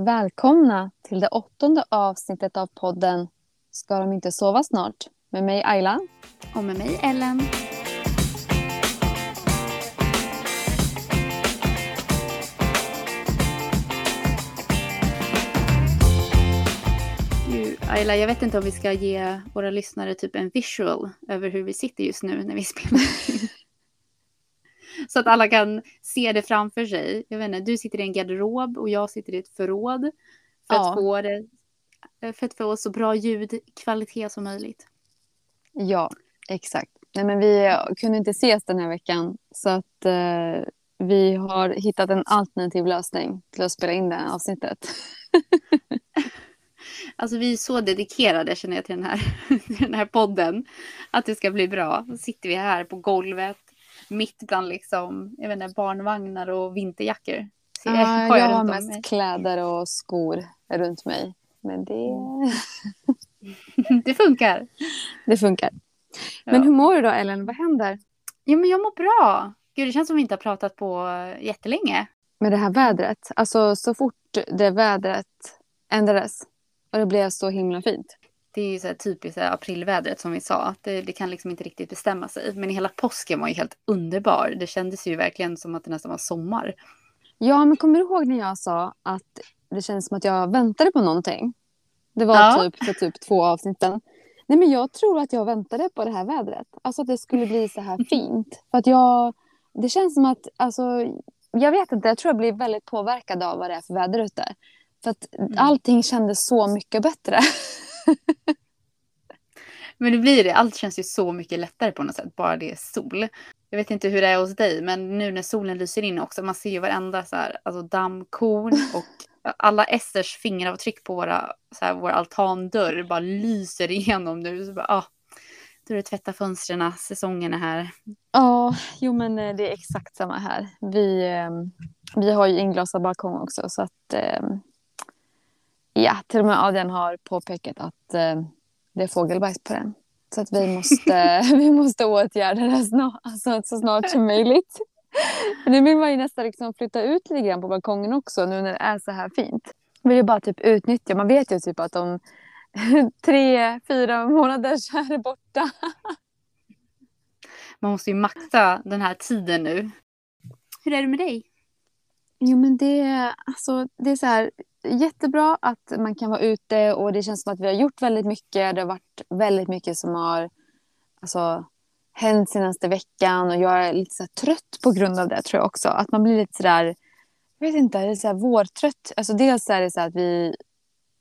Välkomna till det åttonde avsnittet av podden Ska de inte sova snart? Med mig Ayla. Och med mig Ellen. Du, Ayla, jag vet inte om vi ska ge våra lyssnare typ en visual över hur vi sitter just nu när vi spelar in. Så att alla kan se det framför sig. Jag vet inte, du sitter i en garderob och jag sitter i ett förråd. För, Ja. att, få det, för att få så bra ljudkvalitet som möjligt. Ja, exakt. Nej, men vi kunde inte ses den här veckan så att eh, vi har hittat en alternativ lösning till att spela in det här avsnittet. Alltså vi är så dedikerade känner jag till den här, till den här podden. Att det ska bli bra. Så sitter vi här på golvet. Mitt bland liksom, jag vet inte, barnvagnar och vinterjackor. Så Ja, har jag har om mig. mest kläder och skor runt mig. Men det, Det funkar. det funkar. Men Ja. hur mår du då Ellen? Vad händer? Ja men jag mår bra. Gud det känns som vi inte har pratat på jättelänge. med det här vädret. Alltså så fort det vädret ändrades och det blev så himla fint. Det är ju så här typiskt aprilvädret som vi sa. att Det, det kan liksom inte riktigt bestämma sig. Men hela påsken var ju helt underbar. Det kändes ju verkligen som att det nästan var sommar. Ja, men kommer du ihåg när jag sa att det känns som att jag väntade på någonting? Det var Ja. typ för typ två avsnitten. Nej, men jag tror att jag väntade på det här vädret. Alltså att det skulle bli så här fint. För att jag, det känns som att, alltså, jag vet inte, jag tror jag blir väldigt påverkad av vad det är för väder ute. För att allting kändes så mycket bättre. Men det blir det. Allt känns ju så mycket lättare på något sätt. Bara det är sol. Jag vet inte hur det är hos dig, men nu när solen lyser in också. Man ser ju varenda så här, alltså dammkorn och alla Esters fingeravtryck på våra, så här, vår altandörr bara lyser igenom nu. Så bara, ah, då är det tvätta fönstren, säsongen är här. Ja, jo men eh, det är exakt samma här. Vi, eh, vi har ju inglasad balkong också så att eh, ja, till och med Adrian har påpekat att eh, det är fågelbajs på den. Så att vi måste, vi måste åtgärda det snart, alltså, så snart som möjligt. Nu vill man ju nästan liksom flytta ut lite grann på balkongen också nu när det är så här fint. Man vill ju bara typ utnyttja, man vet ju typ att om tre, fyra månader så är det borta. Man måste ju maxa den här tiden nu. Hur är det med dig? Jo, men det, alltså, det är så här, jättebra att man kan vara ute och det känns som att vi har gjort väldigt mycket. Det har varit väldigt mycket som har alltså, hänt senaste veckan och jag är lite så här, trött på grund av det tror jag också. Att man blir lite sådär, jag vet inte, det är så här vårtrött. Alltså, dels är det så här att vi,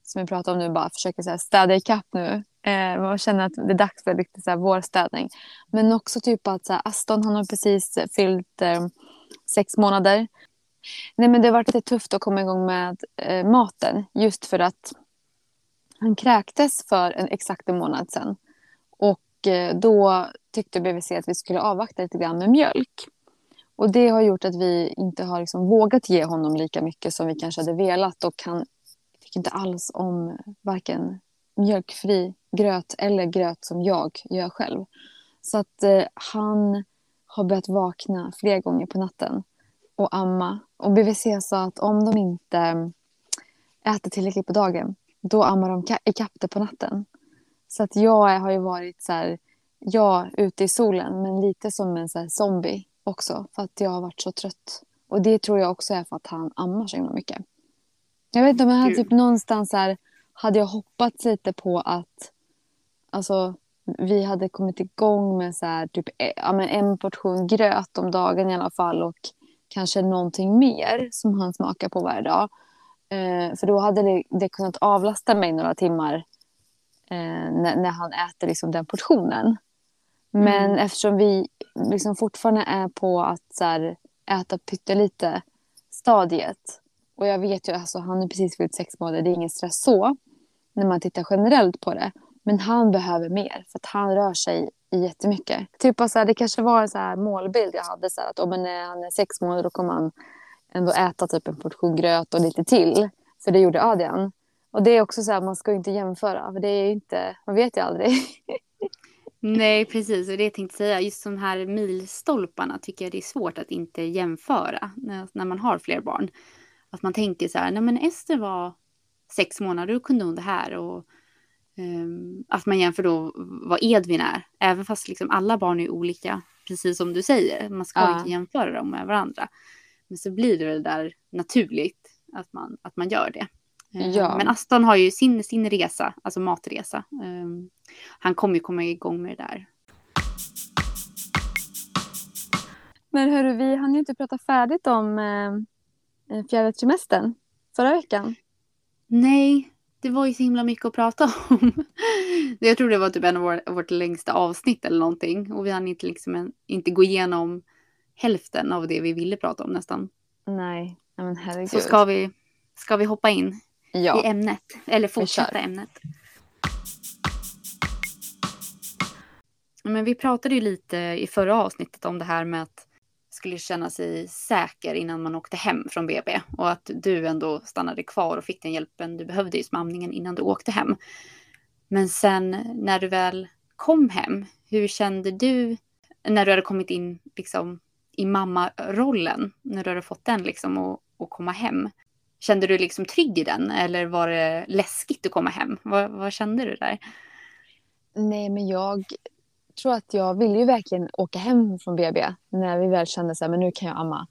som vi pratar om nu, bara försöker så här, städa ikapp nu. Eh, man känner att det är dags för lite så här vårstädning. Men också typ att så här, Aston han har precis fyllt eh, sex månader. Nej, men det har varit lite tufft att komma igång med eh, maten just för att han kräktes för en exakt en månad sedan. Och eh, då tyckte BVC att vi skulle avvakta lite grann med mjölk. Och det har gjort att vi inte har liksom vågat ge honom lika mycket som vi kanske hade velat och han tycker inte alls om varken mjölkfri gröt eller gröt som jag gör själv. Så att eh, han har börjat vakna fler gånger på natten och amma. Och BVC sa att om de inte äter tillräckligt på dagen, då ammar de ka- ikapp det på natten. Så att jag har ju varit så här, jag ute i solen, men lite som en så zombie också. För att jag har varit så trött. Och det tror jag också är för att han ammar så himla mycket. Jag vet inte om jag hade typ någonstans här, hade jag hoppats lite på att alltså, vi hade kommit igång med så här, typ, eh, ja, men en portion gröt om dagen i alla fall och kanske någonting mer som han smakar på varje dag. Eh, för då hade det, det kunnat avlasta mig några timmar eh, när, när han äter liksom den portionen. Men Mm. eftersom vi liksom fortfarande är på att så här, äta pyttelite stadiet och jag vet ju alltså han är precis fyllt sex månader, det är ingen stress så när man tittar generellt på det. Men han behöver mer för att han rör sig jättemycket. Typ så här, det kanske var en så här målbild jag hade så här, att om han är, han är sex månader då kommer han ändå äta typ en portion gröt och lite till. För det gjorde Adrian. Och det är också så här, man ska ju inte jämföra för det är inte, man vet ju aldrig. Nej, precis. Och det jag tänkte säga, just de här milstolparna tycker jag det är svårt att inte jämföra när, när man har fler barn. att man tänker så här, nej men Ester var sex månader, då kunde hon det här. Och, att man jämför då vad Edvin är, även fast liksom alla barn är olika, precis som du säger. Man ska ja. inte jämföra dem med varandra. Men så blir det där naturligt att man, att man gör det. Ehm, ja. Men Aston har ju sin, sin resa, alltså matresa. Um, han kommer ju komma igång med det där. Men hörru, vi hann ju inte prata färdigt om eh, fjärde trimestern förra veckan. Nej, det var ju så himla mycket att prata om. Jag tror det var typ en av vår, vårt längsta avsnitt eller någonting. Och vi hann inte, liksom en, inte gå igenom hälften av det vi ville prata om nästan. Nej, men herregud. Så ska vi, ska vi hoppa in ja. i ämnet. Eller fortsätta ämnet. Men vi pratade ju lite i förra avsnittet om det här med att skulle känna sig säker innan man åkte hem från BB och att du ändå stannade kvar och fick den hjälpen du behövde just med amningen innan du åkte hem. Men sen när du väl kom hem, hur kände du när du hade kommit in liksom, i mammarollen, när du hade fått den liksom och, och komma hem? Kände du liksom trygg i den eller var det läskigt att komma hem? Vad, vad kände du där? Nej, men jag tror att jag ville ju verkligen åka hem från BB när vi väl kände så här, men nu kan jag amma.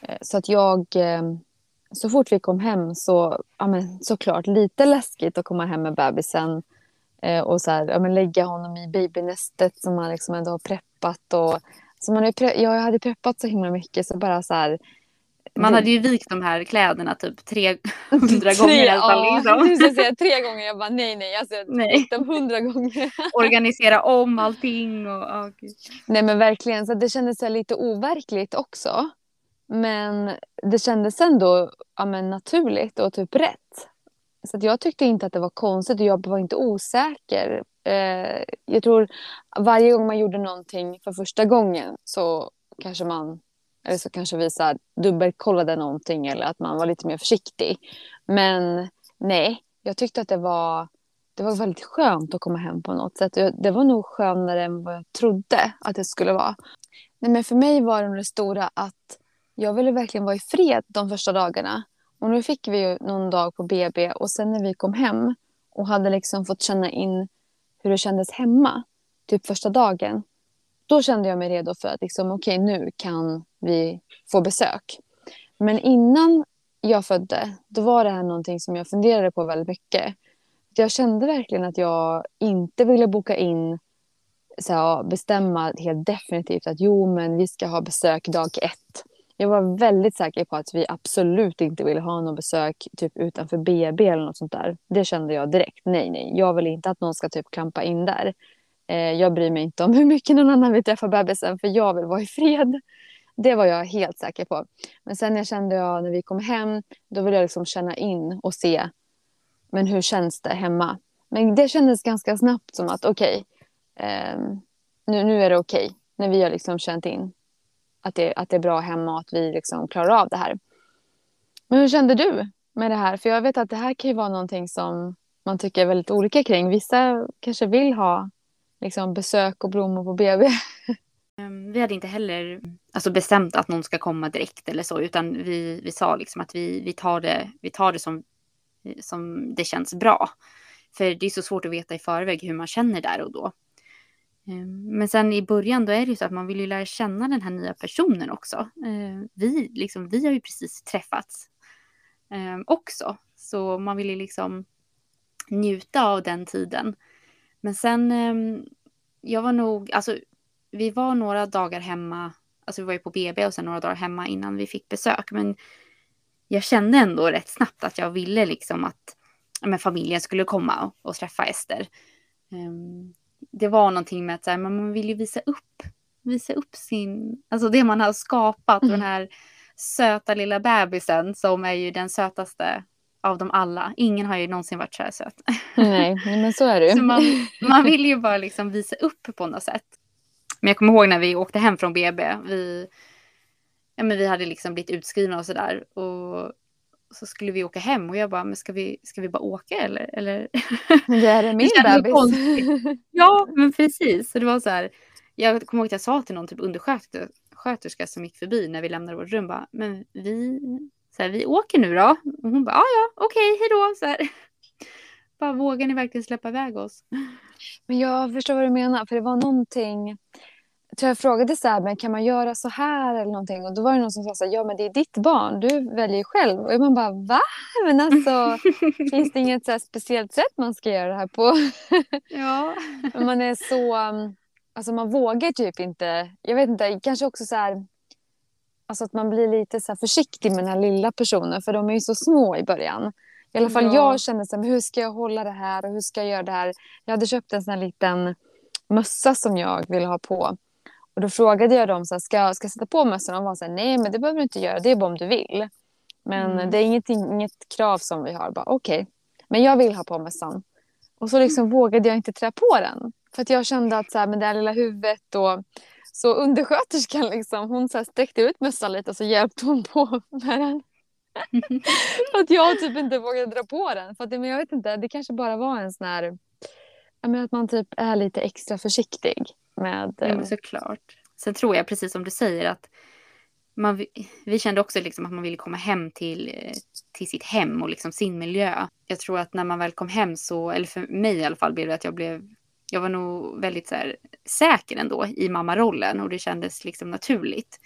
Eh, så att jag, eh, så fort vi kom hem så, ja men såklart lite läskigt att komma hem med bebisen eh, och så här, ja men lägga honom i babynästet som man liksom ändå har preppat och så man jag hade preppat så himla mycket så bara så här, man hade ju vikt de här kläderna typ 300 gånger. Ja, liksom. du säga tre gånger. Jag bara nej, nej. Alltså, jag nej. vikt dem 100 gånger. Organisera om allting. Och, oh, nej men verkligen. Så det kändes lite overkligt också. Men det kändes ändå ja, men naturligt och typ rätt. Så jag tyckte inte att det var konstigt och jag var inte osäker. Eh, jag tror varje gång man gjorde någonting för första gången så kanske man eller så kanske vi så dubbelkollade någonting eller att man var lite mer försiktig. Men nej, jag tyckte att det var, det var väldigt skönt att komma hem på något sätt. Det var nog skönare än vad jag trodde att det skulle vara. Nej, men för mig var det det stora att jag ville verkligen vara i fred de första dagarna. Och nu fick vi ju någon dag på BB och sen när vi kom hem och hade liksom fått känna in hur det kändes hemma, typ första dagen. Då kände jag mig redo för att liksom, okej, okay, nu kan vi får besök. Men innan jag födde, då var det här någonting som jag funderade på väldigt mycket. Jag kände verkligen att jag inte ville boka in, så här, bestämma helt definitivt att jo, men vi ska ha besök dag ett. Jag var väldigt säker på att vi absolut inte ville ha någon besök typ utanför BB eller något sånt där. Det kände jag direkt. Nej, nej, jag vill inte att någon ska typ klampa in där. Eh, jag bryr mig inte om hur mycket någon annan vill träffa bebisen för jag vill vara i fred. Det var jag helt säker på. Men sen jag kände jag när vi kom hem, då ville jag liksom känna in och se, men hur känns det hemma? Men det kändes ganska snabbt som att okej, okay, eh, nu, nu är det okej. Okay, när vi har liksom känt in att det, att det är bra hemma och att vi liksom klarar av det här. Men hur kände du med det här? För jag vet att det här kan ju vara någonting som man tycker väldigt olika kring. Vissa kanske vill ha liksom, besök och blommor på BB. Ehm, vi hade inte heller alltså, bestämt att någon ska komma direkt eller så, utan vi, vi sa liksom att vi, vi tar det, vi tar det som, som det känns bra. För det är så svårt att veta i förväg hur man känner där och då. Ehm, men sen i början då är det ju så att man vill ju lära känna den här nya personen också. Ehm, vi, liksom, vi har ju precis träffats också, så man vill ju liksom njuta av den tiden. Men sen, jag var nog, alltså vi var några dagar hemma, alltså vi var ju på BB och sen några dagar hemma innan vi fick besök. Men jag kände ändå rätt snabbt att jag ville liksom att men, familjen skulle komma och, och träffa Ester. Um, det var någonting med att så här, man vill ju visa upp, visa upp sin, alltså det man har skapat, mm. den här söta lilla bebisen som är ju den sötaste av dem alla. Ingen har ju någonsin varit så här söt. Nej, men så är det. Så man, man vill ju bara liksom visa upp på något sätt. Men jag kommer ihåg när vi åkte hem från BB. Vi, ja, men vi hade liksom blivit utskrivna och sådär. Och så skulle vi åka hem och jag bara, men ska vi, ska vi bara åka eller? eller? Det är min bebis. ja, men precis. Så det var så här, jag kommer ihåg att jag sa till någon typ undersköterska som gick förbi när vi lämnade vårt rum, bara, men vi, så här, vi åker nu då. Och hon bara, ja ja, okej, hejdå. Så här. Bara vågar ni verkligen släppa iväg oss? Men jag förstår vad du menar, för det var någonting... Jag tror jag frågade så här, men kan man göra så här eller någonting? Och då var det någon som sa så här, ja men det är ditt barn, du väljer själv. Och man bara, va? Men alltså, finns det inget så speciellt sätt man ska göra det här på? Ja. man är så, alltså man vågar typ inte, jag vet inte, kanske också så här, alltså att man blir lite så försiktig med den här lilla personen, för de är ju så små i början. I alla fall ja. jag kände så här, hur ska jag hålla det här och hur ska jag göra det här? Jag hade köpt en sån här liten mössa som jag ville ha på. Och då frågade jag dem, så här, ska, ska jag sätta på mössan? Och de var så här, nej men det behöver du inte göra, det är bara om du vill. Men mm. det är inget, inget krav som vi har. Okej, okay. men jag vill ha på mössan. Och så liksom mm. vågade jag inte trä på den. För att jag kände att så här, med det här lilla huvudet och så undersköterskan liksom, hon så här sträckte ut mössan lite och så hjälpte hon på med den. för att jag typ inte vågade dra på den. För att, men jag vet inte, det kanske bara var en sån här... Jag att man typ är lite extra försiktig med... Ja, men eh, såklart. Sen tror jag precis som du säger att man, vi kände också liksom att man ville komma hem till, eh, till sitt hem och liksom sin miljö. Jag tror att när man väl kom hem så, eller för mig i alla fall, blev det att jag blev jag var nog väldigt så här, säker ändå i mammarollen och det kändes liksom naturligt.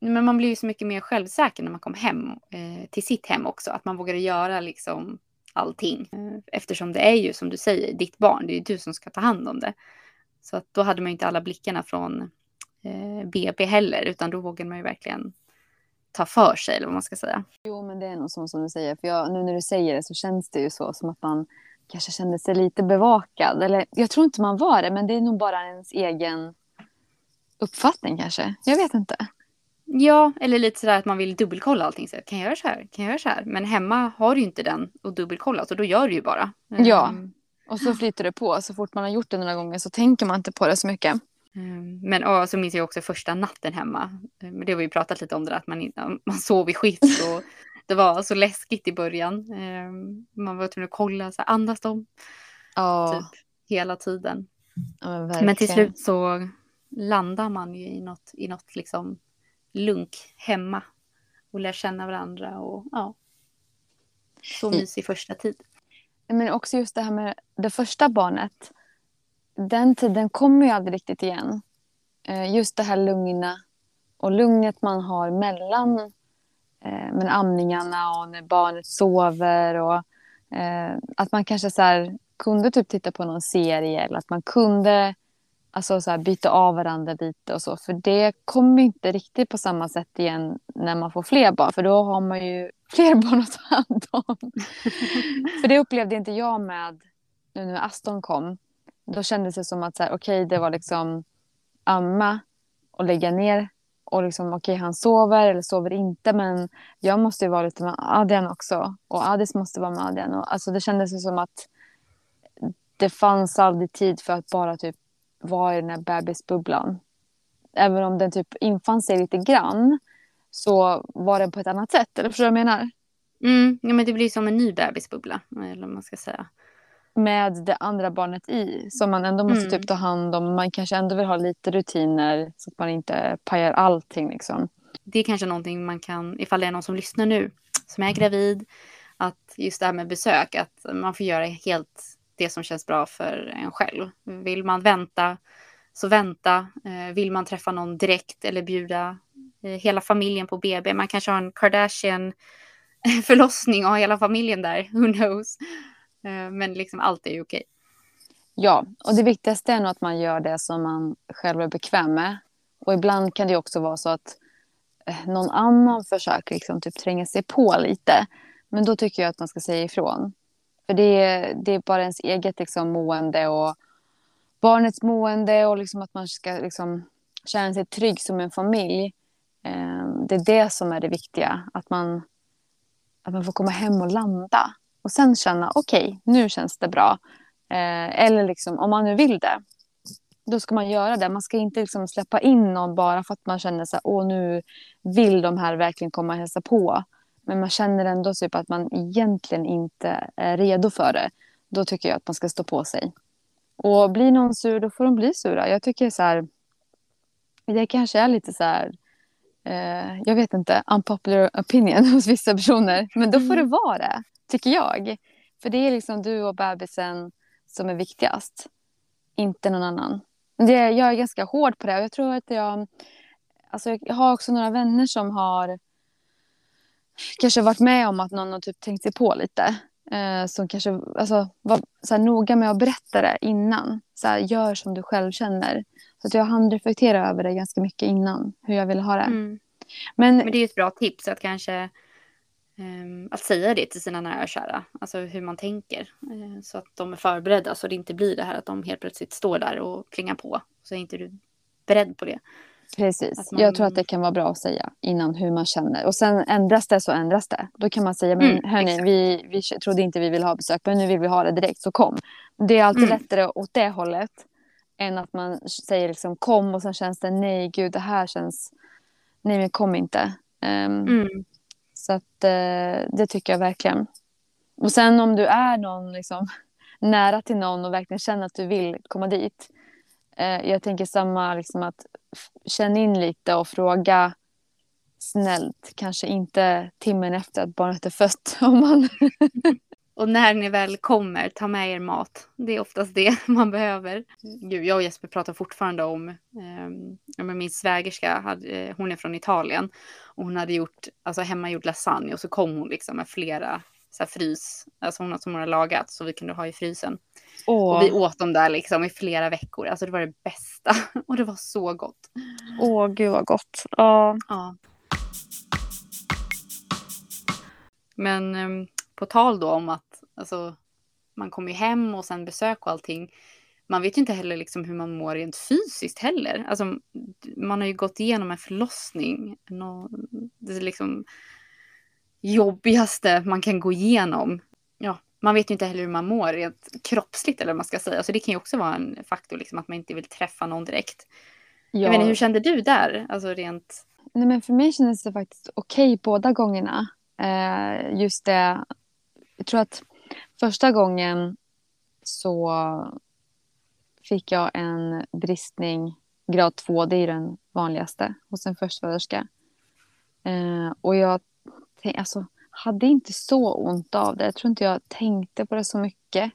Men man blir ju så mycket mer självsäker när man kom hem eh, till sitt hem också. Att man vågade göra liksom allting. Eh, eftersom det är ju som du säger ditt barn. Det är ju du som ska ta hand om det. Så att då hade man ju inte alla blickarna från eh, BB heller. Utan då vågade man ju verkligen ta för sig eller vad man ska säga. Jo men det är nog så som du säger. För jag, nu när du säger det så känns det ju så som att man kanske kände sig lite bevakad. Eller jag tror inte man var det men det är nog bara ens egen uppfattning kanske. Jag vet inte. Ja, eller lite sådär att man vill dubbelkolla allting. Så kan jag göra så här? Kan jag göra så här? Men hemma har du ju inte den och dubbelkolla så då gör du ju bara. Ja, ehm. Och så flyter det på. Så fort man har gjort det några gånger så tänker man inte på det så mycket. Ehm, men och, så minns jag också första natten hemma. Ehm, men det har vi ju pratat lite om det där, att man, man sov i skift och det var så läskigt i början. Man var tvungen att kolla, så här, andas de? Ja. Typ hela tiden. Ja, men, men till slut så landar man ju i något, i något liksom lunk hemma och lär känna varandra och ja. Så mysig första tid. Men också just det här med det första barnet. Den tiden kommer ju aldrig riktigt igen. Eh, just det här lugna och lugnet man har mellan eh, men amningarna och när barnet sover och eh, att man kanske så här, kunde typ titta på någon serie eller att man kunde alltså så här, byta av varandra lite och så. För det kommer inte riktigt på samma sätt igen när man får fler barn. För då har man ju fler barn att ta hand om. för det upplevde inte jag med nu när Aston kom. Då kändes det som att så här, okej, okay, det var liksom amma och lägga ner. Och liksom, okej, okay, han sover eller sover inte. Men jag måste ju vara lite med Adrian också. Och Adis måste vara med Adrian. Och, alltså, det kändes som att det fanns aldrig tid för att bara typ vara i den här bebisbubblan. Även om den typ infann sig lite grann så var den på ett annat sätt. Eller förstår du vad jag menar? Mm, ja, men det blir som en ny bebisbubbla. Eller vad man ska säga. Med det andra barnet i. Som man ändå måste mm. typ ta hand om. Man kanske ändå vill ha lite rutiner. Så att man inte pajar allting liksom. Det är kanske någonting man kan, ifall det är någon som lyssnar nu. Som är gravid. Att just det här med besök. Att man får göra helt det som känns bra för en själv. Vill man vänta så vänta. Eh, vill man träffa någon direkt eller bjuda eh, hela familjen på BB. Man kanske har en Kardashian förlossning och har hela familjen där. Who knows? Eh, men liksom allt är ju okej. Ja, och det viktigaste är nog att man gör det som man själv är bekväm med. Och ibland kan det också vara så att någon annan försöker liksom typ tränga sig på lite. Men då tycker jag att man ska säga ifrån. För det är, det är bara ens eget liksom, mående och barnets mående och liksom att man ska liksom, känna sig trygg som en familj. Eh, det är det som är det viktiga. Att man, att man får komma hem och landa. Och sen känna, okej, okay, nu känns det bra. Eh, eller liksom, om man nu vill det, då ska man göra det. Man ska inte liksom släppa in någon bara för att man känner så här, åh nu vill de här verkligen komma och hälsa på. Men man känner ändå typ att man egentligen inte är redo för det. Då tycker jag att man ska stå på sig. Och blir någon sur, då får de bli sura. Jag tycker så här, det kanske är lite så här eh, jag vet inte, unpopular opinion hos vissa personer. Men då får det vara det, tycker jag. För det är liksom du och bebisen som är viktigast. Inte någon annan. Det, jag är ganska hård på det. Jag tror att jag... Alltså jag har också några vänner som har kanske varit med om att någon har typ tänkt sig på lite. Eh, som kanske alltså, var så här, noga med att berätta det innan. Så här, gör som du själv känner. Så att jag hann reflektera över det ganska mycket innan. Hur jag ville ha det. Mm. Men, Men det är ju ett bra tips att kanske um, att säga det till sina nära och kära. Alltså hur man tänker. Uh, så att de är förberedda så det inte blir det här att de helt plötsligt står där och klingar på. Så är inte du beredd på det. Precis. Man... Jag tror att det kan vara bra att säga innan hur man känner. Och sen ändras det så ändras det. Då kan man säga, men mm, hörni, vi, vi trodde inte vi ville ha besök, men nu vill vi ha det direkt, så kom. Det är alltid mm. lättare åt det hållet än att man säger liksom kom och sen känns det nej, gud, det här känns, nej men kom inte. Um, mm. Så att uh, det tycker jag verkligen. Och sen om du är någon liksom, nära till någon och verkligen känner att du vill komma dit. Eh, jag tänker samma, liksom att känna in lite och fråga snällt. Kanske inte timmen efter att barnet är fött. Om man och när ni väl kommer, ta med er mat. Det är oftast det man behöver. Gud, jag och Jesper pratar fortfarande om, eh, min svägerska, hade, eh, hon är från Italien. Och hon hade gjort alltså, hemmagjord lasagne och så kom hon liksom med flera så här, frys, alltså hon, som hon har lagat så vi kunde ha i frysen. Åh. Och vi åt dem där liksom i flera veckor. Alltså det var det bästa. Och det var så gott. Åh, gud vad gott. Ja. ja. Men um, på tal då om att alltså, man kommer hem och sen besök och allting. Man vet ju inte heller liksom hur man mår rent fysiskt heller. Alltså, man har ju gått igenom en förlossning. Det är liksom jobbigaste man kan gå igenom. Ja, man vet ju inte heller hur man mår rent kroppsligt eller vad man ska säga. Så det kan ju också vara en faktor liksom, att man inte vill träffa någon direkt. Ja. Jag inte, hur kände du där? Alltså rent... Nej, men för mig kändes det faktiskt okej båda gångerna. Eh, just det, jag tror att första gången så fick jag en bristning grad 2, det är den vanligaste hos en förstföderska. Eh, och jag alltså, hade inte så ont av det. Jag tror inte jag tänkte på det så mycket.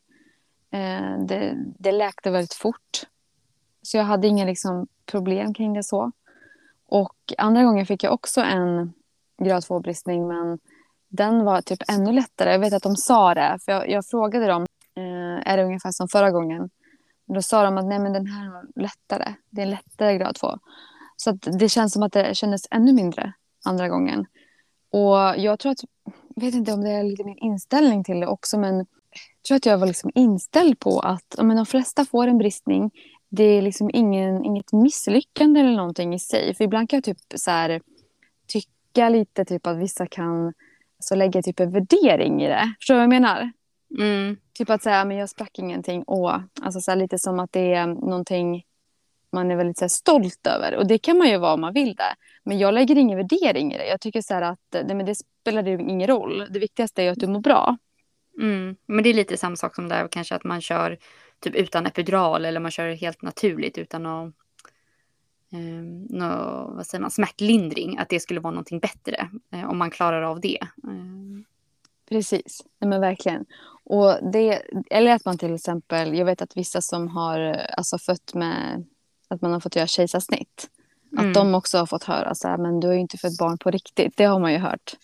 Eh, det, det läkte väldigt fort. Så jag hade inga liksom, problem kring det så. Och andra gången fick jag också en grad 2-bristning men den var typ ännu lättare. Jag vet att de sa det, för jag, jag frågade dem, eh, är det ungefär som förra gången? Då sa de att nej men den här var lättare, det är en lättare grad 2. Så det känns som att det kändes ännu mindre andra gången. Och jag tror att, jag vet inte om det är lite min inställning till det också, men jag tror att jag var liksom inställd på att men, de flesta får en bristning. Det är liksom ingen, inget misslyckande eller någonting i sig. För ibland kan jag typ så här, tycka lite typ att vissa kan så lägga typ en värdering i det. Förstår du vad jag menar? Mm. Typ att säga, men jag sprack ingenting. Åh. Alltså så här, lite som att det är någonting man är väldigt så här, stolt över. Och det kan man ju vara om man vill det. Men jag lägger ingen värdering i det. Jag tycker så här att nej, men det spelar ingen roll. Det viktigaste är att du mår bra. Mm. Men det är lite samma sak som där kanske att man kör typ utan epidural eller man kör helt naturligt utan att eh, nå, vad säger man, smärtlindring. Att det skulle vara någonting bättre eh, om man klarar av det. Eh. Precis, nej men verkligen. Och det, eller att man till exempel, jag vet att vissa som har alltså, fött med att man har fått göra kejsarsnitt. Mm. Att de också har fått höra så här, men du har ju inte fött barn på riktigt. Det har man ju hört.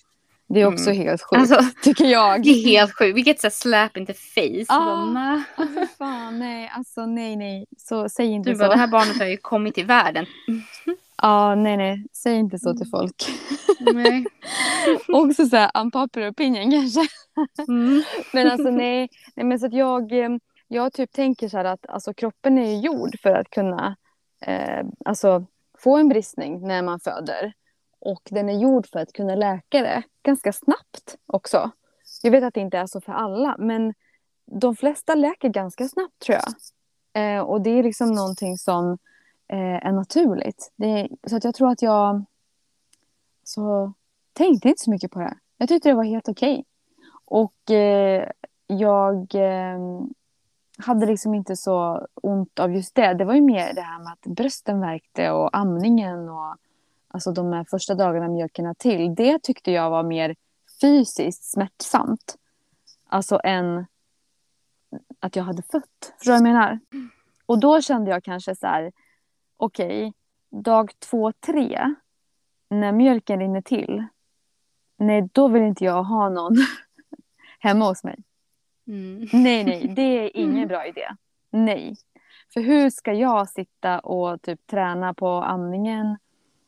Det är också mm. helt sjukt, alltså, tycker jag. Det är helt sjukt. Vilket så slap in the face. Ah, alltså, fan, nej. Alltså, nej, nej. Så säg inte du så. Bara, det här barnet har ju kommit till världen. Ja, ah, nej, nej. Säg inte så till folk. Nej. också så här, unpopular opinion kanske. Mm. men alltså nej. nej men så att jag, eh, jag typ tänker så här att alltså, kroppen är gjord för att kunna eh, alltså, få en bristning när man föder. Och den är gjord för att kunna läka det ganska snabbt också. Jag vet att det inte är så för alla, men de flesta läker ganska snabbt tror jag. Eh, och det är liksom någonting som eh, är naturligt. Är, så att jag tror att jag så tänkte inte så mycket på det. Jag tyckte det var helt okej. Okay. Och eh, jag eh, hade liksom inte så ont av just det. Det var ju mer det här med att brösten värkte och amningen och alltså de här första dagarna mjölken till, det tyckte jag var mer fysiskt smärtsamt. Alltså än att jag hade fött. Förstår du vad jag menar? Och då kände jag kanske så här, okej, okay, dag två, tre, när mjölken rinner till, nej då vill inte jag ha någon hemma hos mig. Mm. Nej, nej, det är ingen bra idé. Nej. För hur ska jag sitta och typ träna på amningen?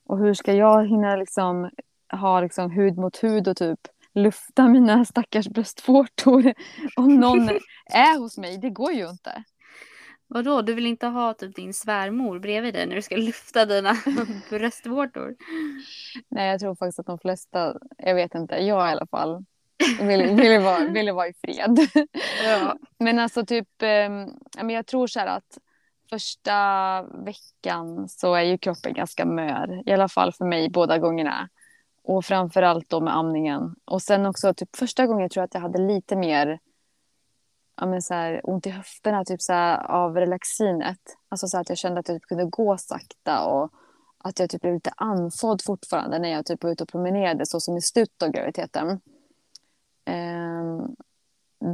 Och hur ska jag hinna liksom ha liksom hud mot hud och typ lufta mina stackars bröstvårtor om någon är hos mig? Det går ju inte. Vadå, du vill inte ha typ din svärmor bredvid dig när du ska lufta dina bröstvårtor? Nej, jag tror faktiskt att de flesta, jag vet inte, jag i alla fall, ville, ville, vara, ville vara i fred. Ja. Men alltså typ, eh, jag tror så här att första veckan så är ju kroppen ganska mör. I alla fall för mig båda gångerna. Och framförallt då med amningen. Och sen också typ första gången tror jag att jag hade lite mer ja, men så här, ont i höfterna typ så här, av relaxinet. Alltså så att jag kände att jag typ kunde gå sakta och att jag typ blev lite andfådd fortfarande när jag typ var ute och promenerade så som i slutet av graviditeten. Ehm,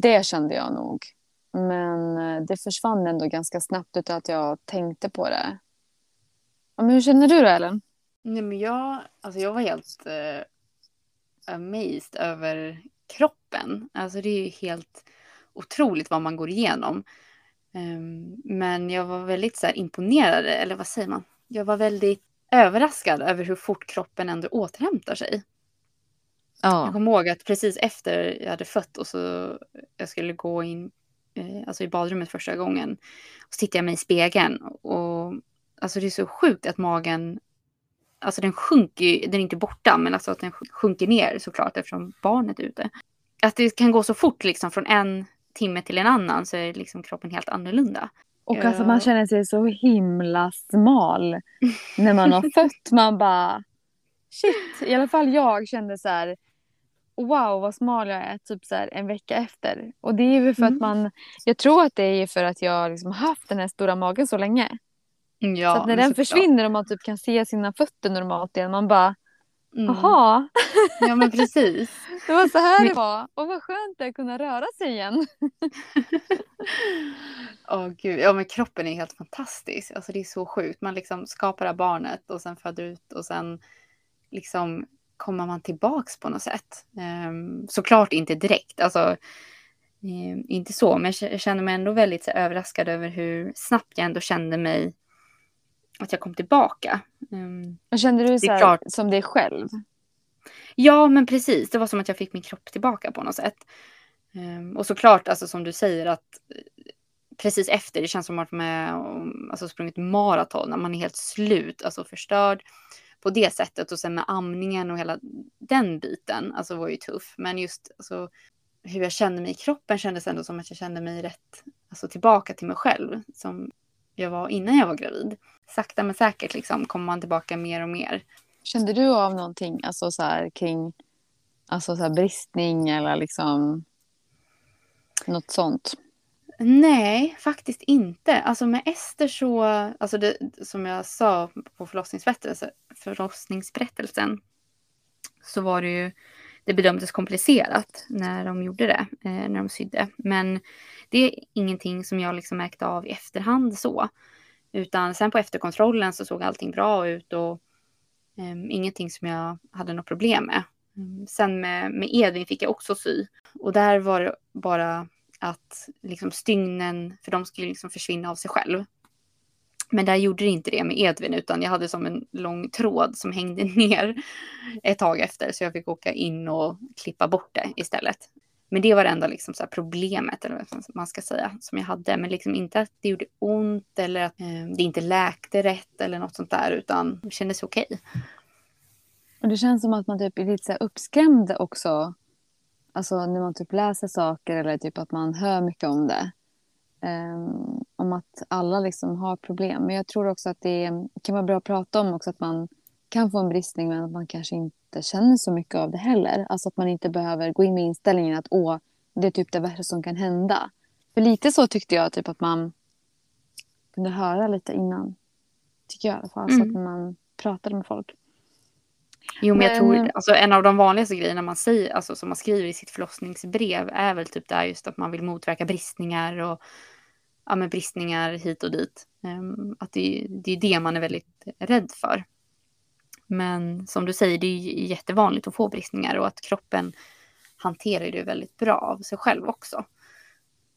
det kände jag nog. Men eh, det försvann ändå ganska snabbt utan att jag tänkte på det. men hur känner du då Ellen? Nej, men jag, alltså jag var helt eh, amazed över kroppen. Alltså det är ju helt otroligt vad man går igenom. Um, men jag var väldigt så här, imponerad, eller vad säger man? Jag var väldigt överraskad över hur fort kroppen ändå återhämtar sig. Ja. Jag kommer ihåg att precis efter jag hade fött och så jag skulle gå in eh, alltså i badrummet första gången. Och så tittar jag mig i spegeln och alltså det är så sjukt att magen, alltså den sjunker den är inte borta men alltså att den sjunker ner såklart eftersom barnet är ute. Att det kan gå så fort liksom från en timme till en annan så är liksom kroppen helt annorlunda. Och alltså man känner sig så himla smal när man har fött. Man bara shit, i alla fall jag kände så här wow vad smal jag är typ så här en vecka efter. Och det är ju för mm. att man, jag tror att det är för att jag liksom haft den här stora magen så länge. Ja, så att när den försvinner och man typ kan se sina fötter normalt igen, man bara Jaha. Mm. Ja men precis. det var så här det var. Och vad skönt det är att kunna röra sig igen. Åh oh, gud, ja men kroppen är helt fantastisk. Alltså det är så sjukt. Man liksom skapar det här barnet och sen föder ut och sen liksom kommer man tillbaks på något sätt. Um, såklart inte direkt, alltså um, inte så, men jag känner mig ändå väldigt så, överraskad över hur snabbt jag ändå kände mig att jag kom tillbaka. Um, Kände du så här, som dig själv? Ja, men precis. Det var som att jag fick min kropp tillbaka på något sätt. Um, och såklart, alltså som du säger, att eh, precis efter, det känns som att man har alltså, sprungit maraton, när man är helt slut, alltså förstörd på det sättet. Och sen med amningen och hela den biten, alltså var ju tuff. Men just alltså, hur jag kände mig i kroppen kändes ändå som att jag kände mig rätt, alltså tillbaka till mig själv. Som jag var innan jag var gravid. Sakta men säkert liksom kommer man tillbaka mer och mer. Kände du av någonting alltså så här, kring alltså så här, bristning eller liksom något sånt? Nej, faktiskt inte. Alltså med Ester så, alltså det, som jag sa på förlossningsberättelsen, så var det ju, det bedömdes komplicerat när de gjorde det, eh, när de sydde. Men det är ingenting som jag liksom märkte av i efterhand så. Utan sen på efterkontrollen så såg allting bra ut och eh, ingenting som jag hade något problem med. Ehm, sen med, med Edvin fick jag också sy. Och där var det bara att liksom stygnen, för de skulle liksom försvinna av sig själv. Men där gjorde det inte det med Edvin utan jag hade som en lång tråd som hängde ner ett tag efter så jag fick åka in och klippa bort det istället. Men det var det enda liksom så problemet, eller vad man ska säga, som jag hade. Men liksom inte att det gjorde ont eller att eh, det inte läkte rätt eller något sånt där, utan det kändes okej. Okay. Och det känns som att man typ är lite så uppskrämd också. Alltså när man typ läser saker eller typ att man hör mycket om det. Um, om att alla liksom har problem. Men jag tror också att det kan vara bra att prata om också att man kan få en bristning men att man kanske inte känner så mycket av det heller. Alltså att man inte behöver gå in med inställningen att åh, det är typ det värsta som kan hända. För lite så tyckte jag typ att man kunde höra lite innan. Tycker jag i alla fall. Mm. Så att man pratade med folk. Jo, men jag Men- tror alltså en av de vanligaste grejerna man säger, alltså som man skriver i sitt förlossningsbrev är väl typ det här just att man vill motverka bristningar och ja, men bristningar hit och dit. Ehm, att det, det är det man är väldigt rädd för. Men som du säger, det är ju jättevanligt att få bristningar och att kroppen hanterar det väldigt bra av sig själv också.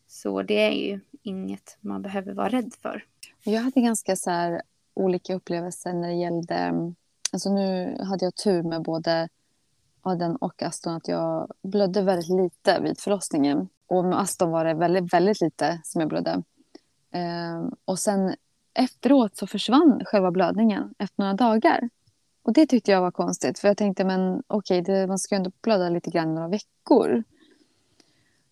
Så det är ju inget man behöver vara rädd för. Jag hade ganska så olika upplevelser när det gällde... Alltså nu hade jag tur med både Aden och Aston att jag blödde väldigt lite vid förlossningen. Och med Aston var det väldigt, väldigt lite som jag blödde. Ehm, och sen efteråt så försvann själva blödningen efter några dagar. Och det tyckte jag var konstigt. För jag tänkte, men okej, okay, man ska ju ändå blöda lite grann i några veckor.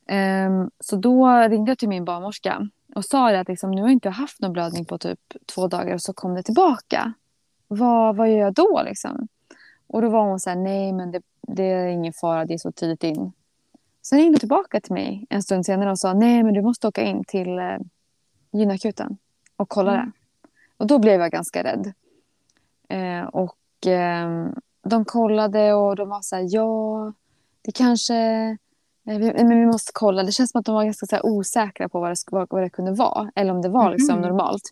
Ehm, så då ringde jag till min barnmorska och sa att liksom, nu har jag inte haft någon blödning på typ två dagar och så kom det tillbaka. Vad, vad gör jag då liksom? Och då var hon så här, nej men det, det är ingen fara, det är så tidigt in. Sen ringde hon tillbaka till mig en stund senare och sa, nej men du måste åka in till eh, gynakuten och kolla Mm. det. Och då blev jag ganska rädd. Eh, och eh, de kollade och de var så här, ja, det kanske, eh, vi, men vi måste kolla. Det känns som att de var ganska så osäkra på vad det, vad, vad det kunde vara. Eller om det var liksom Mhm. normalt.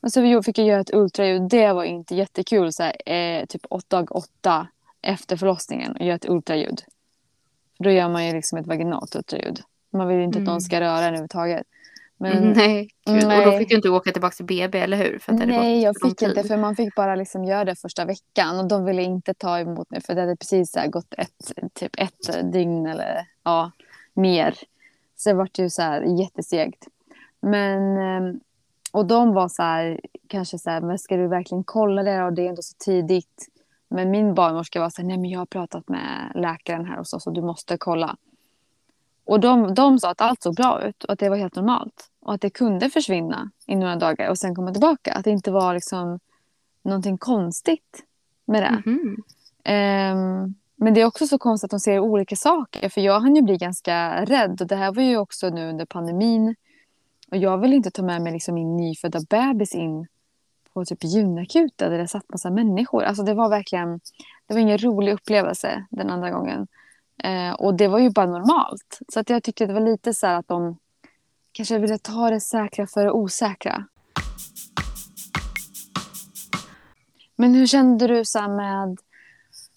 Men så vi fick jag göra ett ultraljud. Det var inte jättekul. Så här, eh, typ åtta, dag åtta efter förlossningen och göra ett ultraljud. För då gör man ju liksom ett vaginalt ultraljud. Man vill ju inte att Mm. någon ska röra en överhuvudtaget. Men, nej, gud. Och då nej. fick du inte åka tillbaka till BB, eller hur? För att det Nej, jag fick inte för man fick bara liksom göra det första veckan och de ville inte ta emot mig för det hade precis så gått ett, typ ett dygn eller ja, mer. Så det vart ju så här jättesegt. Men, ehm, och de var så här, kanske så här, men ska du verkligen kolla det och det är ändå så tidigt. Men min barnmorska var så här, nej men jag har pratat med läkaren här hos oss och du måste kolla. Och de, de sa att allt såg bra ut och att det var helt normalt. Och att det kunde försvinna i några dagar och sen komma tillbaka. Att det inte var liksom någonting konstigt med det. Mhm. Ehm, men det är också så konstigt att de ser olika saker. För jag hann ju bli ganska rädd. Och det här var ju också nu under pandemin. Och jag vill inte ta med mig liksom min nyfödda bebis in på typ gynakuten där det satt massa människor. Alltså det var verkligen, det var ingen rolig upplevelse den andra gången. Eh, och det var ju bara normalt. Så att jag tyckte det var lite så här att de kanske ville ta det säkra för det osäkra. Men hur kände du så med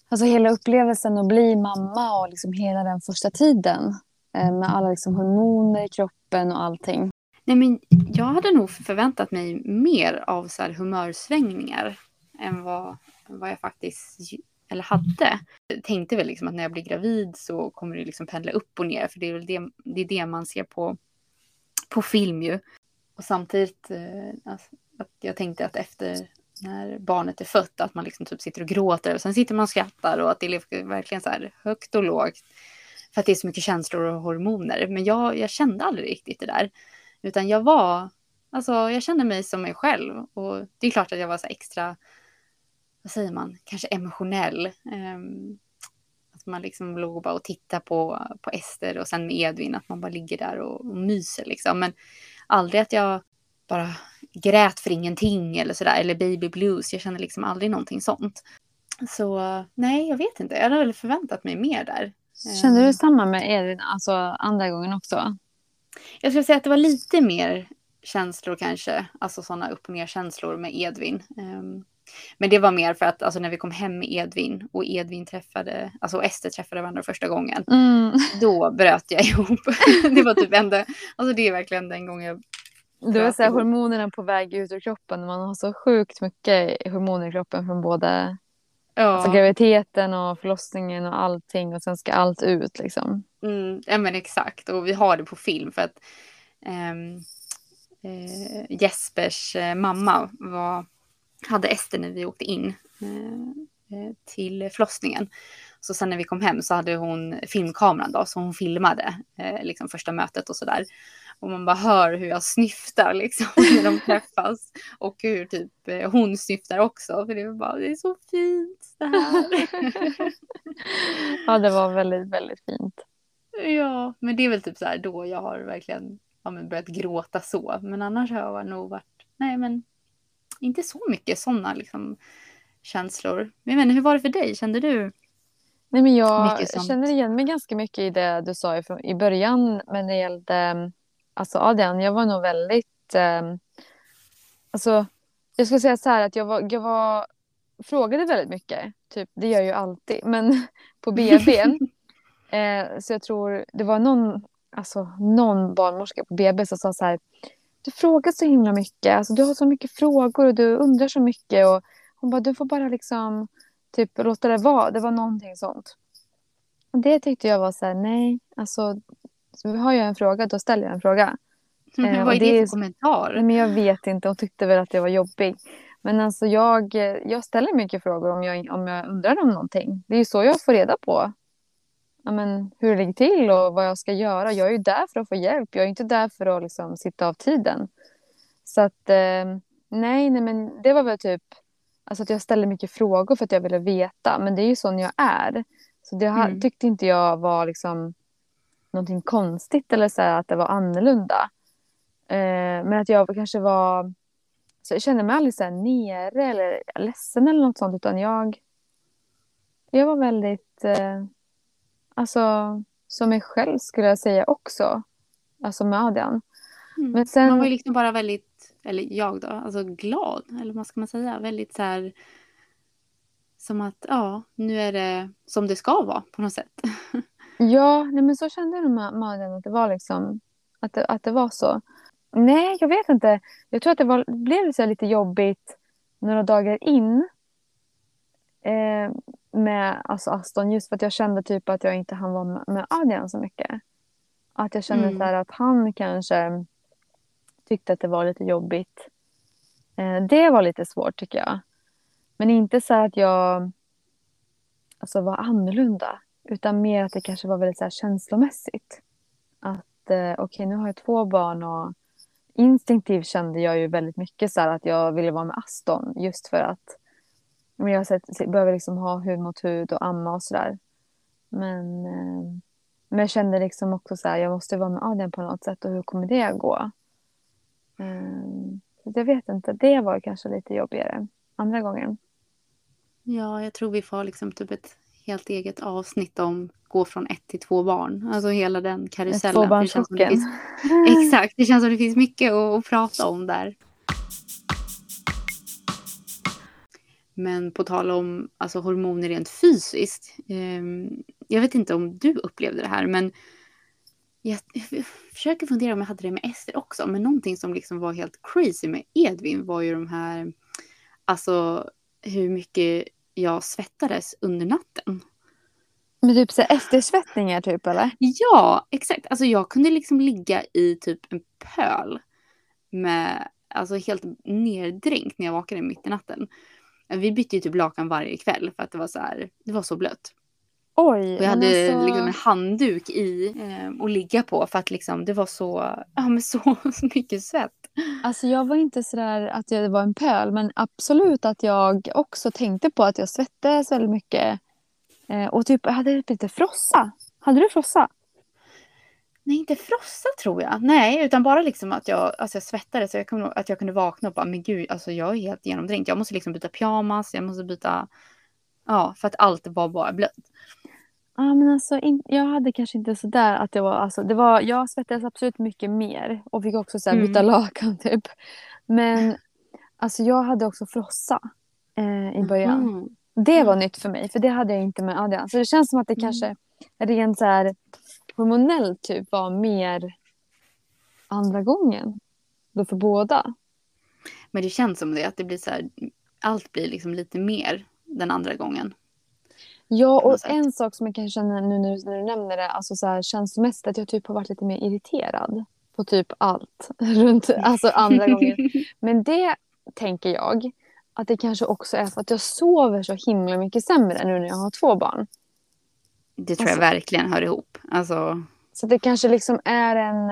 alltså hela upplevelsen att bli mamma och liksom hela den första tiden? Eh, med alla liksom hormoner i kroppen och allting. Nej, men jag hade nog förväntat mig mer av så här humörsvängningar än vad, vad jag faktiskt eller hade. Jag tänkte väl liksom att när jag blir gravid så kommer det liksom pendla upp och ner för det är väl det, det, är det man ser på, på film ju. Och samtidigt eh, alltså, att jag tänkte att efter när barnet är fött att man liksom typ sitter och gråter och sen sitter man och skrattar och att det liksom är verkligen så här högt och lågt. För att det är så mycket känslor och hormoner. Men jag, jag kände aldrig riktigt det där. Utan jag var, alltså jag kände mig som mig själv. Och det är klart att jag var så extra, vad säger man, kanske emotionell. Ehm, att man liksom låg bara och tittade på, på Ester och sen med Edvin, att man bara ligger där och, och myser liksom. Men aldrig att jag bara grät för ingenting eller sådär, eller baby blues. Jag kände liksom aldrig någonting sånt. Så nej, jag vet inte. Jag hade väl förväntat mig mer där. Kände Ehm. du samma med Edvin, alltså andra gången också? Jag skulle säga att det var lite mer känslor kanske, alltså sådana upp och ner känslor med Edvin. Ehm, men det var mer för att alltså, när vi kom hem med Edvin och Edvin träffade, alltså och Ester träffade varandra första gången, Mm. då bröt jag ihop. det var typ enda, alltså det är verkligen den gången jag Det var så här, hormonerna på väg ut ur kroppen. Man har så sjukt mycket hormoner i kroppen från både Ja, alltså, graviditeten och förlossningen och allting. Och sen ska allt ut liksom. mm, ja men exakt. Och vi har det på film för att ehm, eh, Jespers eh, mamma var, hade Ester när vi åkte in eh, eh, till förlossningen. Så sen när vi kom hem så hade hon filmkameran då, så hon filmade eh, liksom första mötet och sådär. Och man bara hör hur jag snyftar liksom när de träffas. Och hur typ eh, hon snyftar också. För det är bara, det är så fint det här. Ja, det var väldigt, väldigt fint. Ja, men det är väl typ så här då jag har verkligen ja, men börjat gråta så. Men annars har jag nog varit, nej men inte så mycket sådana liksom känslor. Men jag hur var det för dig? Kände du? Nej, men jag känner igen mig ganska mycket i det du sa i, i början. Men det gällde alltså Adrian, jag var nog väldigt... Eh, alltså, jag skulle säga så här att jag var, jag var frågade väldigt mycket. Typ, det gör jag ju alltid. Men på BB. eh, så jag tror det var någon, alltså, någon barnmorska på BB som sa så här. Du frågar så himla mycket. Alltså, du har så mycket frågor och du undrar så mycket. Och hon bara, du får bara liksom typ låta det vara. Det var någonting sånt. Det tyckte jag var så här, nej, alltså så har jag en fråga, då ställer jag en fråga. Vad Eh, är och det, det är- för kommentar? Nej, men jag vet inte, hon tyckte väl att jag var jobbig. Men alltså jag, jag ställer mycket frågor om jag, om jag undrar om någonting. Det är ju så jag får reda på ja, men, hur det ligger till och vad jag ska göra. Jag är ju där för att få hjälp. Jag är inte där för att liksom, sitta av tiden. Så att eh, nej, nej, men det var väl typ alltså att jag ställde mycket frågor för att jag ville veta. Men det är ju sån jag är. Så det Mm. tyckte inte jag var liksom någonting konstigt eller så här, att det var annorlunda. Eh, men att jag kanske var... Så jag kände mig aldrig så här nere eller ledsen eller något sånt. Utan jag, jag var väldigt... Eh, alltså, som mig själv skulle jag säga också. Alltså med Adrian. Mm. Men sen- Man var ju liksom bara väldigt, eller jag då, alltså glad. Eller vad ska man säga? Väldigt så här. Som att, ja, nu är det som det ska vara på något sätt. Ja, nej, men så kände jag med, Adrian. Att det var liksom... Att det, att det var så. Nej, jag vet inte. Jag tror att det, var, blev så lite jobbigt några dagar in. Eh, med alltså Aston. Just för att jag kände typ att jag inte hann vara med, med Adrian så mycket. Att jag kände Mm. så här att han kanske tyckte att det var lite jobbigt. Eh, det var lite svårt tycker jag. Men inte så att jag alltså, var annorlunda. Utan mer att det kanske var väldigt så här känslomässigt. Att eh, okej, nu har jag två barn och instinktivt kände jag ju väldigt mycket så här att jag ville vara med Aston. Just för att men jag har sett, behöver liksom ha hud mot hud och amma och sådär. Men, eh, men jag kände liksom också så här, jag måste vara med Adrian på något sätt och hur kommer det att gå? Eh, så jag vet inte, det var kanske lite jobbigare andra gången. Ja, jag tror vi får liksom typ ett helt eget avsnitt om gå från ett till två barn. Alltså hela den karusellen. Tvåbarnschocken. exakt, det känns som det finns mycket att, att prata om där. Men på tal om alltså, hormoner rent fysiskt. ehm, jag vet inte om du upplevde det här men jag, jag försöker fundera om jag hade det med Ester också. Men någonting som liksom var helt crazy med Edvin var ju de här, alltså hur mycket jag svettades under natten. Men typ så eftersvettningar typ eller? Ja, exakt. Alltså jag kunde liksom ligga i typ en pöl med, alltså helt neddränkt när jag vaknade mitt i natten. Vi bytte ju typ lakan varje kväll för att det var så här, det var så blött. Oj. Och jag hade alltså- liksom en handduk i eh, att ligga på för att liksom det var så, ja men så, så mycket svett. Alltså jag var inte sådär att jag var en pöl men absolut att jag också tänkte på att jag svettades väldigt mycket. Eh, och typ jag hade lite frossa. Hade du frossa? Nej, inte frossa tror jag. Nej, utan bara liksom att jag, alltså jag svettades. Så jag kom, att jag kunde vakna och bara, men gud, alltså jag är helt genomdränkt. Jag måste liksom byta pyjamas, jag måste byta, ja, för att allt var bara blött. Ja men alltså in, jag hade kanske inte sådär att det var, alltså det var, jag svettades absolut mycket mer och fick också så här, byta Mm. lakan typ. Men alltså jag hade också frossa eh, i början. Mm. Det var nytt för mig, för det hade jag inte med Adrian. Så det känns som att det Mm. kanske rent så här hormonellt typ var mer andra gången. Då för båda. Men det känns som det, att det blir så här, allt blir liksom lite mer den andra gången. Ja, och en sak som jag kan känna nu när du, när du nämner det, alltså så här, känslomässigt, att jag typ har varit lite mer irriterad på typ allt runt, alltså andra gången. Men det tänker jag att det kanske också är för att jag sover så himla mycket sämre nu när jag har två barn. Det tror jag Alltså- verkligen hör ihop. Alltså, Så det kanske liksom är en...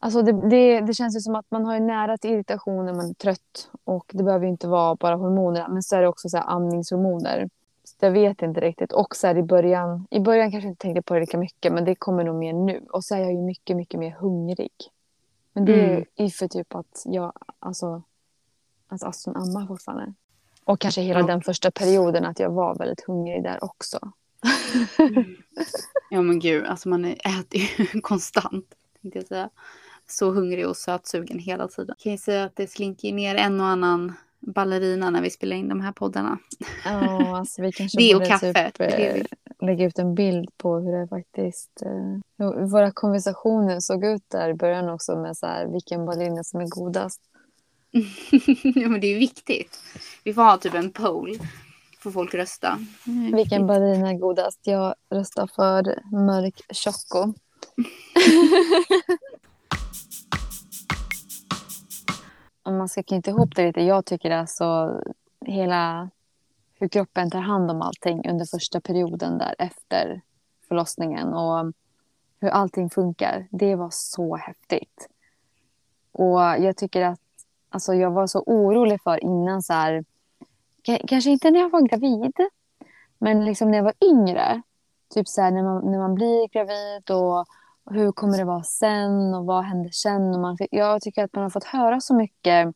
Alltså det, det, det känns ju som att man har nära till irritation när man är trött. Och det behöver ju inte vara bara hormoner. Men så är det också så här amningshormoner. Så jag vet inte riktigt. Och så här i början. I början kanske jag inte tänkte på det lika mycket. Men det kommer nog mer nu. Och så är jag ju mycket, mycket mer hungrig. Men det är Mm. ju för typ att jag... Alltså, alltså Aston ammar fortfarande. Och kanske hela Ja. den första perioden att jag var väldigt hungrig där också. Ja men gud, alltså man äter ju konstant. Tänkte jag säga. Så hungrig och sötsugen hela tiden. Kan ju säga att det slinker ner en och annan ballerina när vi spelar in de här poddarna. Ja, alltså vi kanske Det och kaffe, typ, det eh, lägga ut en bild på hur det faktiskt... Eh, hur våra konversationer såg ut där i början också med så här, vilken ballerina som är godast. ja men det är viktigt. Vi får ha typ en poll. Får folk rösta. Mm, Vilken ballerina är godast? Jag röstar för mörk Choco. Om man ska knyta ihop det lite. Jag tycker alltså hela hur kroppen tar hand om allting under första perioden där efter förlossningen och hur allting funkar. Det var så häftigt. Och jag tycker att alltså jag var så orolig för innan så här. Kanske inte när jag var gravid. Men liksom när jag var yngre. Typ så här när man, när man blir gravid och hur kommer det vara sen och vad händer sen? Och man, jag tycker att man har fått höra så mycket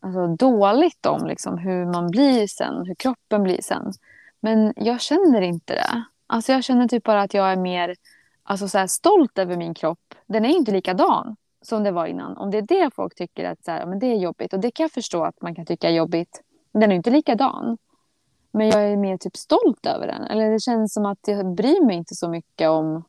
alltså, dåligt om liksom, hur man blir sen, hur kroppen blir sen. Men jag känner inte det. Alltså, jag känner typ bara att jag är mer alltså, så här, stolt över min kropp. Den är inte likadan som det var innan. Om det är det folk tycker att så här, men det är jobbigt. Och det kan jag förstå att man kan tycka är jobbigt. Den är inte likadan. Men jag är mer typ stolt över den. Eller det känns som att jag bryr mig inte så mycket om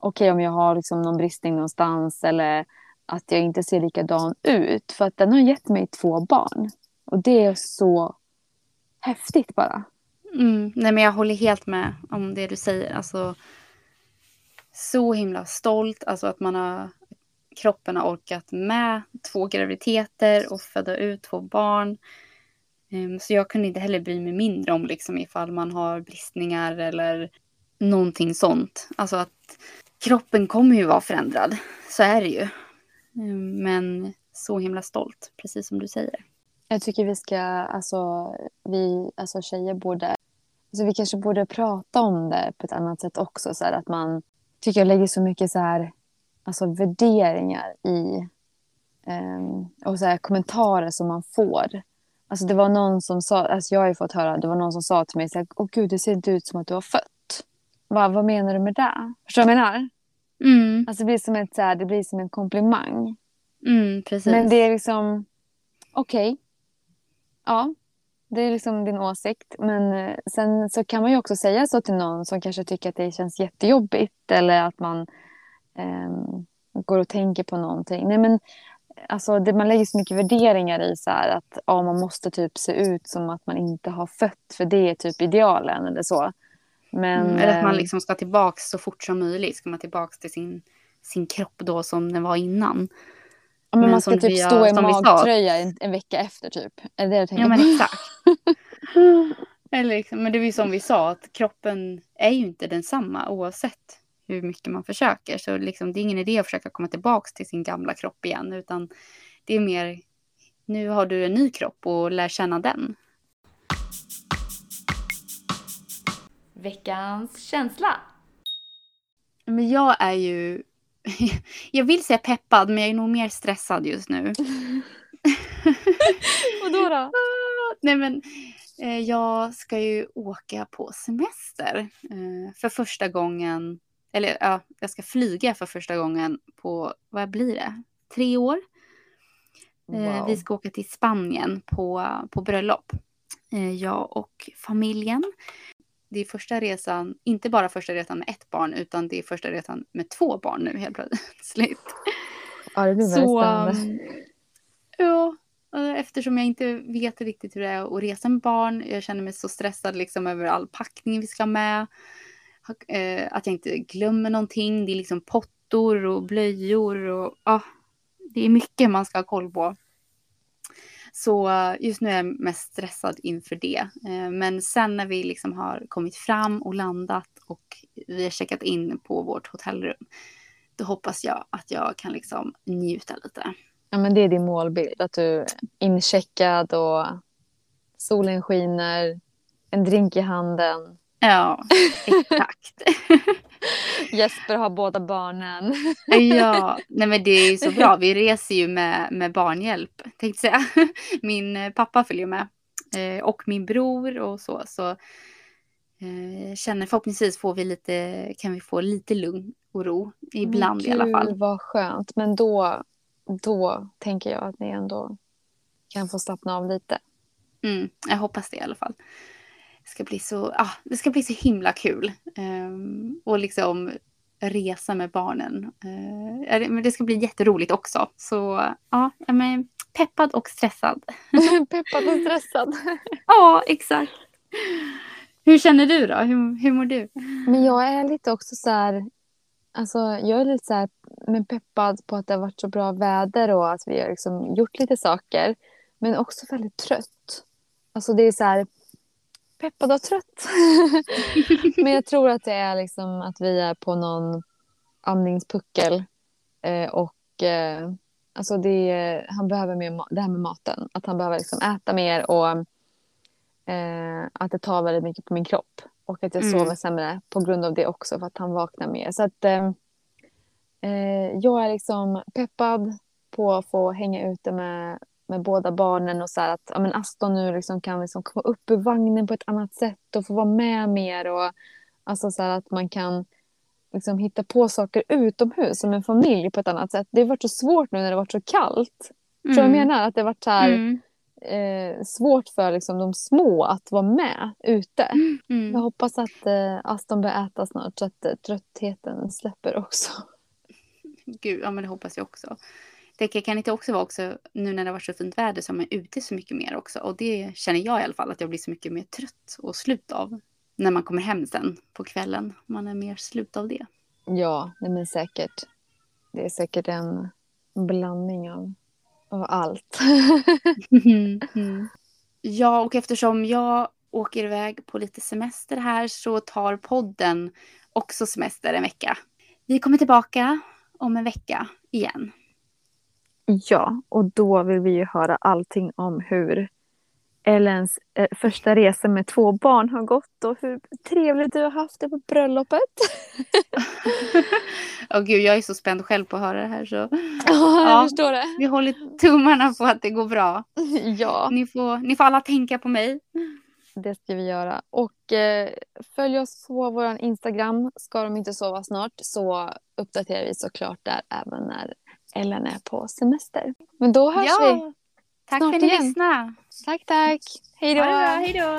okej om jag har liksom någon bristning någonstans eller att jag inte ser likadan ut. För att den har gett mig två barn. Och det är så häftigt bara. Mm, nej men jag håller helt med om det du säger. Alltså, så himla stolt. Alltså att man har, kroppen har orkat med två graviditeter och föda ut två barn. Ehm, så jag kunde inte heller bry mig mindre om liksom ifall man har bristningar eller någonting sånt. Alltså att kroppen kommer ju vara förändrad. Så är det ju. Ehm, men så himla stolt, precis som du säger. Jag tycker vi ska, alltså vi alltså tjejer borde, alltså vi kanske borde prata om det på ett annat sätt också. Så här, att man tycker jag lägger så mycket så här, alltså värderingar i um, och så här, kommentarer som man får. Alltså det var någon som sa, alltså jag har ju fått höra, det var någon som sa till mig så här, åh gud det ser inte ut som att du har fött. Vad, vad menar du med det? Förstår du vad jag menar? Mm, Alltså det blir som, ett, så här, det blir som en komplimang. mm. Men det är liksom, okej. Ja, det är liksom din åsikt. Men eh, sen så kan man ju också säga så till någon som kanske tycker att det känns jättejobbigt. Eller att man ehm, går och tänker på någonting. Nej men, alltså det, man lägger så mycket värderingar i så här att ja, man måste typ se ut som att man inte har fött. För det är typ idealen eller så. Men, Mm, eller att man ehm, liksom ska tillbaka så fort som möjligt. Ska man tillbaka till sin, sin kropp då som den var innan. ja, men men man ska typ vi har- stå i magtröja en, en vecka efter typ. Är det det Ja men exakt. eller liksom, men det är ju som vi sa att kroppen är ju inte densamma oavsett hur mycket man försöker. Så liksom, det är ingen idé att försöka komma tillbaka till sin gamla kropp igen. Utan det är mer, nu har du en ny kropp och lär känna den. Veckans känsla. Men jag är ju, jag vill säga peppad men jag är nog mer stressad just nu. Vadå då? Ah, Nej men eh, jag ska ju åka på semester eh, för första gången. Eller ja, jag ska flyga för första gången på, vad blir det? Tre år. Eh, Wow. Vi ska åka till Spanien på, på bröllop. Jag och familjen. Det är första resan, inte bara första resan med ett barn utan det är första resan med två barn nu helt plötsligt. Ja, det blir väldigt Så, spännande. um, ja, eh, eftersom jag inte vet riktigt hur det är att resa med barn. Jag känner mig så stressad liksom över all packning vi ska ha med. Eh, Att jag inte glömmer någonting. Det är liksom pottor och blöjor och ja, det är mycket man ska ha koll på. Så just nu är jag mest stressad inför det. Eh, Men sen när vi liksom har kommit fram och landat och vi har checkat in på vårt hotellrum. Då hoppas jag att jag kan liksom njuta lite. Ja, men det är din målbild. Att du är incheckad och solen skiner, en drink i handen. Ja, exakt. Jesper har båda barnen. ja, nej men det är ju så bra. Vi reser ju med, med barnhjälp, tänkte säga. Min eh, pappa följer med. eh, och min bror och så. Så eh, känner förhoppningsvis får vi lite, kan vi få lite lugn och ro ibland i alla fall. Gud vad skönt. Men då, då tänker jag att ni ändå kan få slappna av lite. Mm, jag hoppas det i alla fall. Det ska bli så, ah, det ska bli så himla kul. Um, och liksom resa med barnen. Uh, men det ska bli jätteroligt också. Så ja, men peppad och stressad. peppad och stressad. ja, exakt. Hur känner du då? Hur, hur mår du? Men jag är lite också så här, alltså jag är lite så här, men peppad på att det har varit så bra väder och att vi har liksom gjort lite saker. Men också väldigt trött. Alltså det är så här, peppad och trött. men jag tror att det är liksom att vi är på någon andningspuckel. Eh, och eh, alltså det, han behöver mer, det här med maten. Att han behöver liksom äta mer och eh, att det tar väldigt mycket på min kropp. Och att jag mm. sover sämre på grund av det också för att han vaknar mer. Så att eh, eh, jag är liksom peppad på att få hänga ute med med båda barnen och så att ja, men Aston nu liksom kan liksom komma upp ur vagnen på ett annat sätt och få vara med mer och alltså så att man kan liksom hitta på saker utomhus som en familj på ett annat sätt. Det har varit så svårt nu när det har varit så kallt. Mm. Tror jag menar? Att det har varit så här, mm. eh, svårt för liksom, de små att vara med ute. Mm. Jag hoppas att eh, Aston börjar äta snart så att eh, tröttheten släpper också. Gud, ja men det hoppas jag också det kan inte också vara också nu när det har varit så fint väder så är man ute så mycket mer också. Och det känner jag i alla fall att jag blir så mycket mer trött och slut av. När man kommer hem sen på kvällen. Man är mer slut av det. Ja, nej men säkert. Det är säkert en blandning av, av allt. mm, mm. Ja, och eftersom jag åker iväg på lite semester här så tar podden också semester en vecka. Vi kommer tillbaka om en vecka igen. Ja, och då vill vi ju höra allting om hur Ellens eh, första resa med två barn har gått och hur trevligt du har haft det på bröllopet. Oh, gud, jag är så spänd själv på att höra det här. Så. Oh, jag förstår det. Vi håller tummarna på att det går bra. ja. Ni får, ni får alla tänka på mig. Det ska vi göra. Och eh, följ oss på vår Instagram. Ska de inte sova snart så uppdaterar vi såklart där även när Ellen är på semester. Men då hörs ja. vi Tack för att ni lyssnade. Tack, tack. Hej då. Hej då.